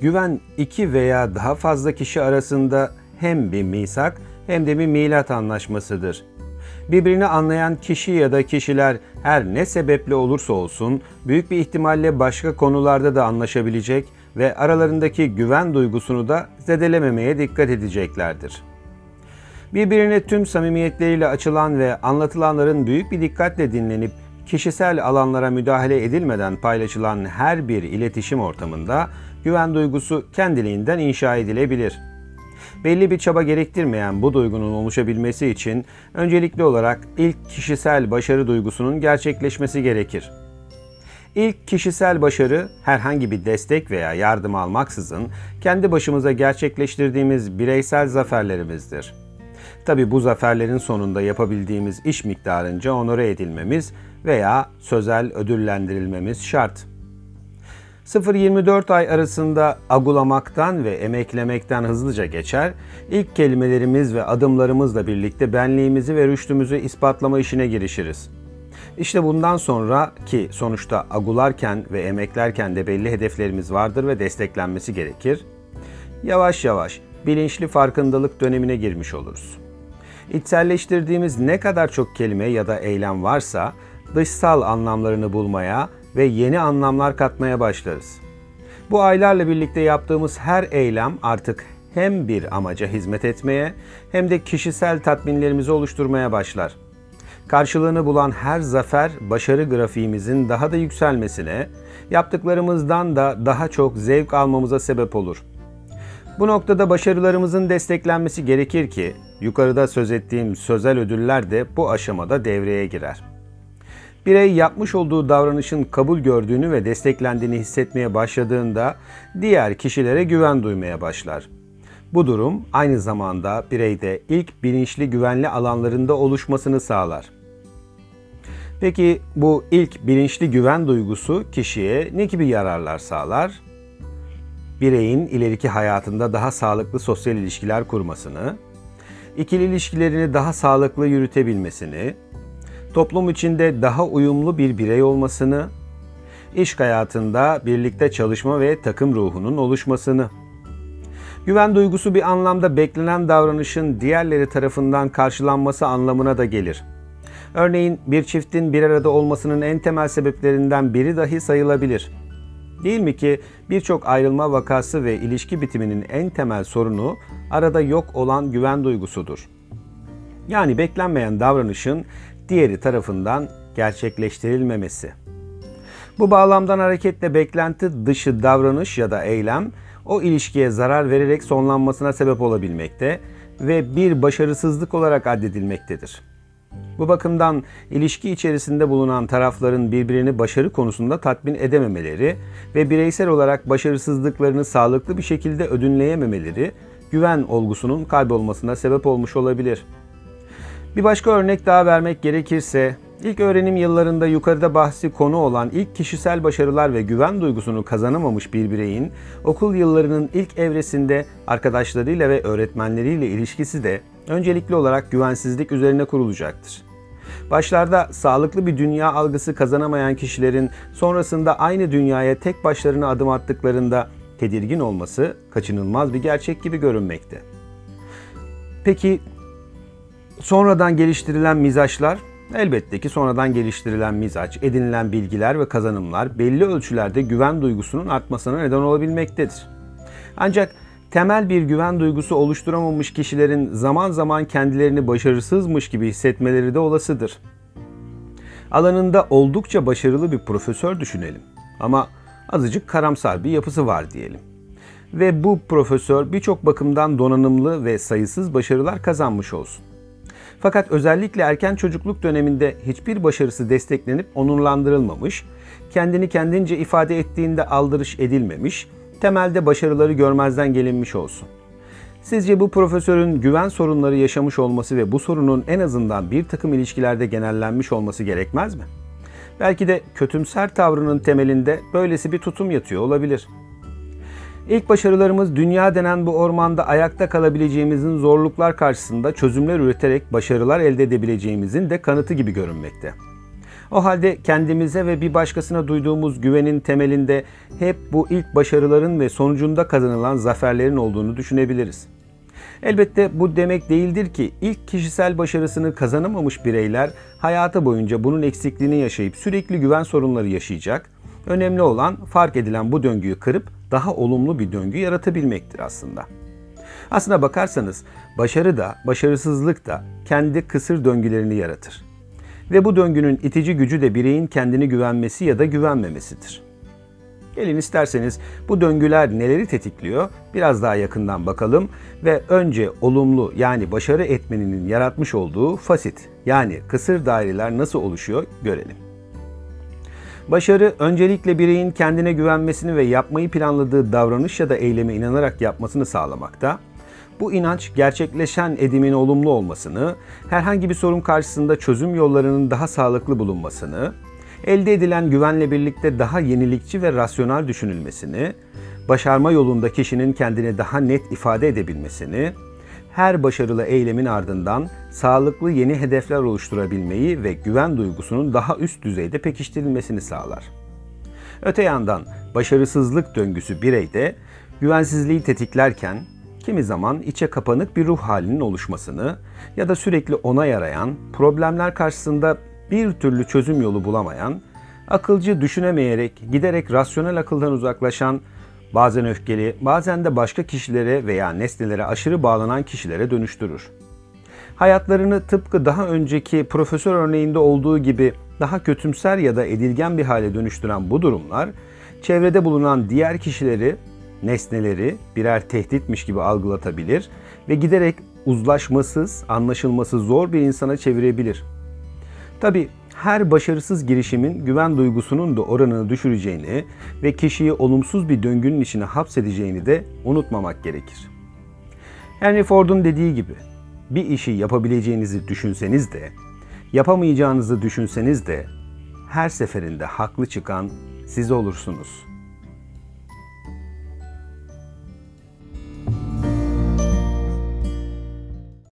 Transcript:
Güven iki veya daha fazla kişi arasında hem bir misak hem de bir milat anlaşmasıdır. Birbirini anlayan kişi ya da kişiler her ne sebeple olursa olsun büyük bir ihtimalle başka konularda da anlaşabilecek ve aralarındaki güven duygusunu da zedelememeye dikkat edeceklerdir. Birbirine tüm samimiyetleriyle açılan ve anlatılanların büyük bir dikkatle dinlenip kişisel alanlara müdahale edilmeden paylaşılan her bir iletişim ortamında güven duygusu kendiliğinden inşa edilebilir. Belli bir çaba gerektirmeyen bu duygunun oluşabilmesi için öncelikli olarak ilk kişisel başarı duygusunun gerçekleşmesi gerekir. İlk kişisel başarı herhangi bir destek veya yardım almaksızın kendi başımıza gerçekleştirdiğimiz bireysel zaferlerimizdir. Tabi bu zaferlerin sonunda yapabildiğimiz iş miktarınca onore edilmemiz veya sözel ödüllendirilmemiz şart. 0-24 ay arasında agulamaktan ve emeklemekten hızlıca geçer, ilk kelimelerimiz ve adımlarımızla birlikte benliğimizi ve rüştümüzü ispatlama işine girişiriz. İşte bundan sonra ki sonuçta agularken ve emeklerken de belli hedeflerimiz vardır ve desteklenmesi gerekir. Yavaş yavaş bilinçli farkındalık dönemine girmiş oluruz. İçselleştirdiğimiz ne kadar çok kelime ya da eylem varsa dışsal anlamlarını bulmaya ve yeni anlamlar katmaya başlarız. Bu aylarla birlikte yaptığımız her eylem artık hem bir amaca hizmet etmeye hem de kişisel tatminlerimizi oluşturmaya başlar. Karşılığını bulan her zafer başarı grafiğimizin daha da yükselmesine, yaptıklarımızdan da daha çok zevk almamıza sebep olur. Bu noktada başarılarımızın desteklenmesi gerekir ki yukarıda söz ettiğim sözel ödüller de bu aşamada devreye girer. Birey yapmış olduğu davranışın kabul gördüğünü ve desteklendiğini hissetmeye başladığında diğer kişilere güven duymaya başlar. Bu durum aynı zamanda bireyde ilk bilinçli güvenli alanlarında oluşmasını sağlar. Peki bu ilk bilinçli güven duygusu kişiye ne gibi yararlar sağlar? Bireyin ileriki hayatında daha sağlıklı sosyal ilişkiler kurmasını, ikili ilişkilerini daha sağlıklı yürütebilmesini, toplum içinde daha uyumlu bir birey olmasını, iş hayatında birlikte çalışma ve takım ruhunun oluşmasını. Güven duygusu bir anlamda beklenen davranışın diğerleri tarafından karşılanması anlamına da gelir. Örneğin bir çiftin bir arada olmasının en temel sebeplerinden biri dahi sayılabilir. Değil mi ki birçok ayrılma vakası ve ilişki bitiminin en temel sorunu arada yok olan güven duygusudur. Yani beklenmeyen davranışın diğeri tarafından gerçekleştirilmemesi. Bu bağlamdan hareketle beklenti dışı davranış ya da eylem o ilişkiye zarar vererek sonlanmasına sebep olabilmekte ve bir başarısızlık olarak addedilmektedir. Bu bakımdan ilişki içerisinde bulunan tarafların birbirini başarı konusunda tatmin edememeleri ve bireysel olarak başarısızlıklarını sağlıklı bir şekilde ödünleyememeleri güven olgusunun kaybolmasına sebep olmuş olabilir. Bir başka örnek daha vermek gerekirse, ilk öğrenim yıllarında yukarıda bahsi konu olan ilk kişisel başarılar ve güven duygusunu kazanamamış bir bireyin okul yıllarının ilk evresinde arkadaşlarıyla ve öğretmenleriyle ilişkisi de öncelikli olarak güvensizlik üzerine kurulacaktır. Başlarda sağlıklı bir dünya algısı kazanamayan kişilerin sonrasında aynı dünyaya tek başlarına adım attıklarında tedirgin olması kaçınılmaz bir gerçek gibi görünmekte. Peki sonradan geliştirilen mizaçlar Elbette ki sonradan geliştirilen mizaç, edinilen bilgiler ve kazanımlar belli ölçülerde güven duygusunun artmasına neden olabilmektedir. Ancak temel bir güven duygusu oluşturamamış kişilerin zaman zaman kendilerini başarısızmış gibi hissetmeleri de olasıdır. Alanında oldukça başarılı bir profesör düşünelim ama azıcık karamsar bir yapısı var diyelim. Ve bu profesör birçok bakımdan donanımlı ve sayısız başarılar kazanmış olsun. Fakat özellikle erken çocukluk döneminde hiçbir başarısı desteklenip onurlandırılmamış, kendini kendince ifade ettiğinde aldırış edilmemiş, temelde başarıları görmezden gelinmiş olsun. Sizce bu profesörün güven sorunları yaşamış olması ve bu sorunun en azından bir takım ilişkilerde genellenmiş olması gerekmez mi? Belki de kötümser tavrının temelinde böylesi bir tutum yatıyor olabilir. İlk başarılarımız dünya denen bu ormanda ayakta kalabileceğimizin zorluklar karşısında çözümler üreterek başarılar elde edebileceğimizin de kanıtı gibi görünmekte. O halde kendimize ve bir başkasına duyduğumuz güvenin temelinde hep bu ilk başarıların ve sonucunda kazanılan zaferlerin olduğunu düşünebiliriz. Elbette bu demek değildir ki ilk kişisel başarısını kazanamamış bireyler hayatı boyunca bunun eksikliğini yaşayıp sürekli güven sorunları yaşayacak. Önemli olan fark edilen bu döngüyü kırıp daha olumlu bir döngü yaratabilmektir aslında. Aslına bakarsanız başarı da başarısızlık da kendi kısır döngülerini yaratır. Ve bu döngünün itici gücü de bireyin kendini güvenmesi ya da güvenmemesidir. Gelin isterseniz bu döngüler neleri tetikliyor biraz daha yakından bakalım ve önce olumlu yani başarı etmeninin yaratmış olduğu fasit yani kısır daireler nasıl oluşuyor görelim. Başarı öncelikle bireyin kendine güvenmesini ve yapmayı planladığı davranış ya da eyleme inanarak yapmasını sağlamakta. Bu inanç gerçekleşen edimin olumlu olmasını, herhangi bir sorun karşısında çözüm yollarının daha sağlıklı bulunmasını, elde edilen güvenle birlikte daha yenilikçi ve rasyonel düşünülmesini, başarma yolunda kişinin kendini daha net ifade edebilmesini, her başarılı eylemin ardından sağlıklı yeni hedefler oluşturabilmeyi ve güven duygusunun daha üst düzeyde pekiştirilmesini sağlar. Öte yandan başarısızlık döngüsü bireyde güvensizliği tetiklerken kimi zaman içe kapanık bir ruh halinin oluşmasını ya da sürekli ona yarayan, problemler karşısında bir türlü çözüm yolu bulamayan, akılcı düşünemeyerek giderek rasyonel akıldan uzaklaşan, bazen öfkeli, bazen de başka kişilere veya nesnelere aşırı bağlanan kişilere dönüştürür. Hayatlarını tıpkı daha önceki profesör örneğinde olduğu gibi daha kötümser ya da edilgen bir hale dönüştüren bu durumlar, çevrede bulunan diğer kişileri, nesneleri birer tehditmiş gibi algılatabilir ve giderek uzlaşmasız, anlaşılması zor bir insana çevirebilir. Tabi her başarısız girişimin güven duygusunun da oranını düşüreceğini ve kişiyi olumsuz bir döngünün içine hapsedeceğini de unutmamak gerekir. Henry Ford'un dediği gibi bir işi yapabileceğinizi düşünseniz de, yapamayacağınızı düşünseniz de her seferinde haklı çıkan siz olursunuz.''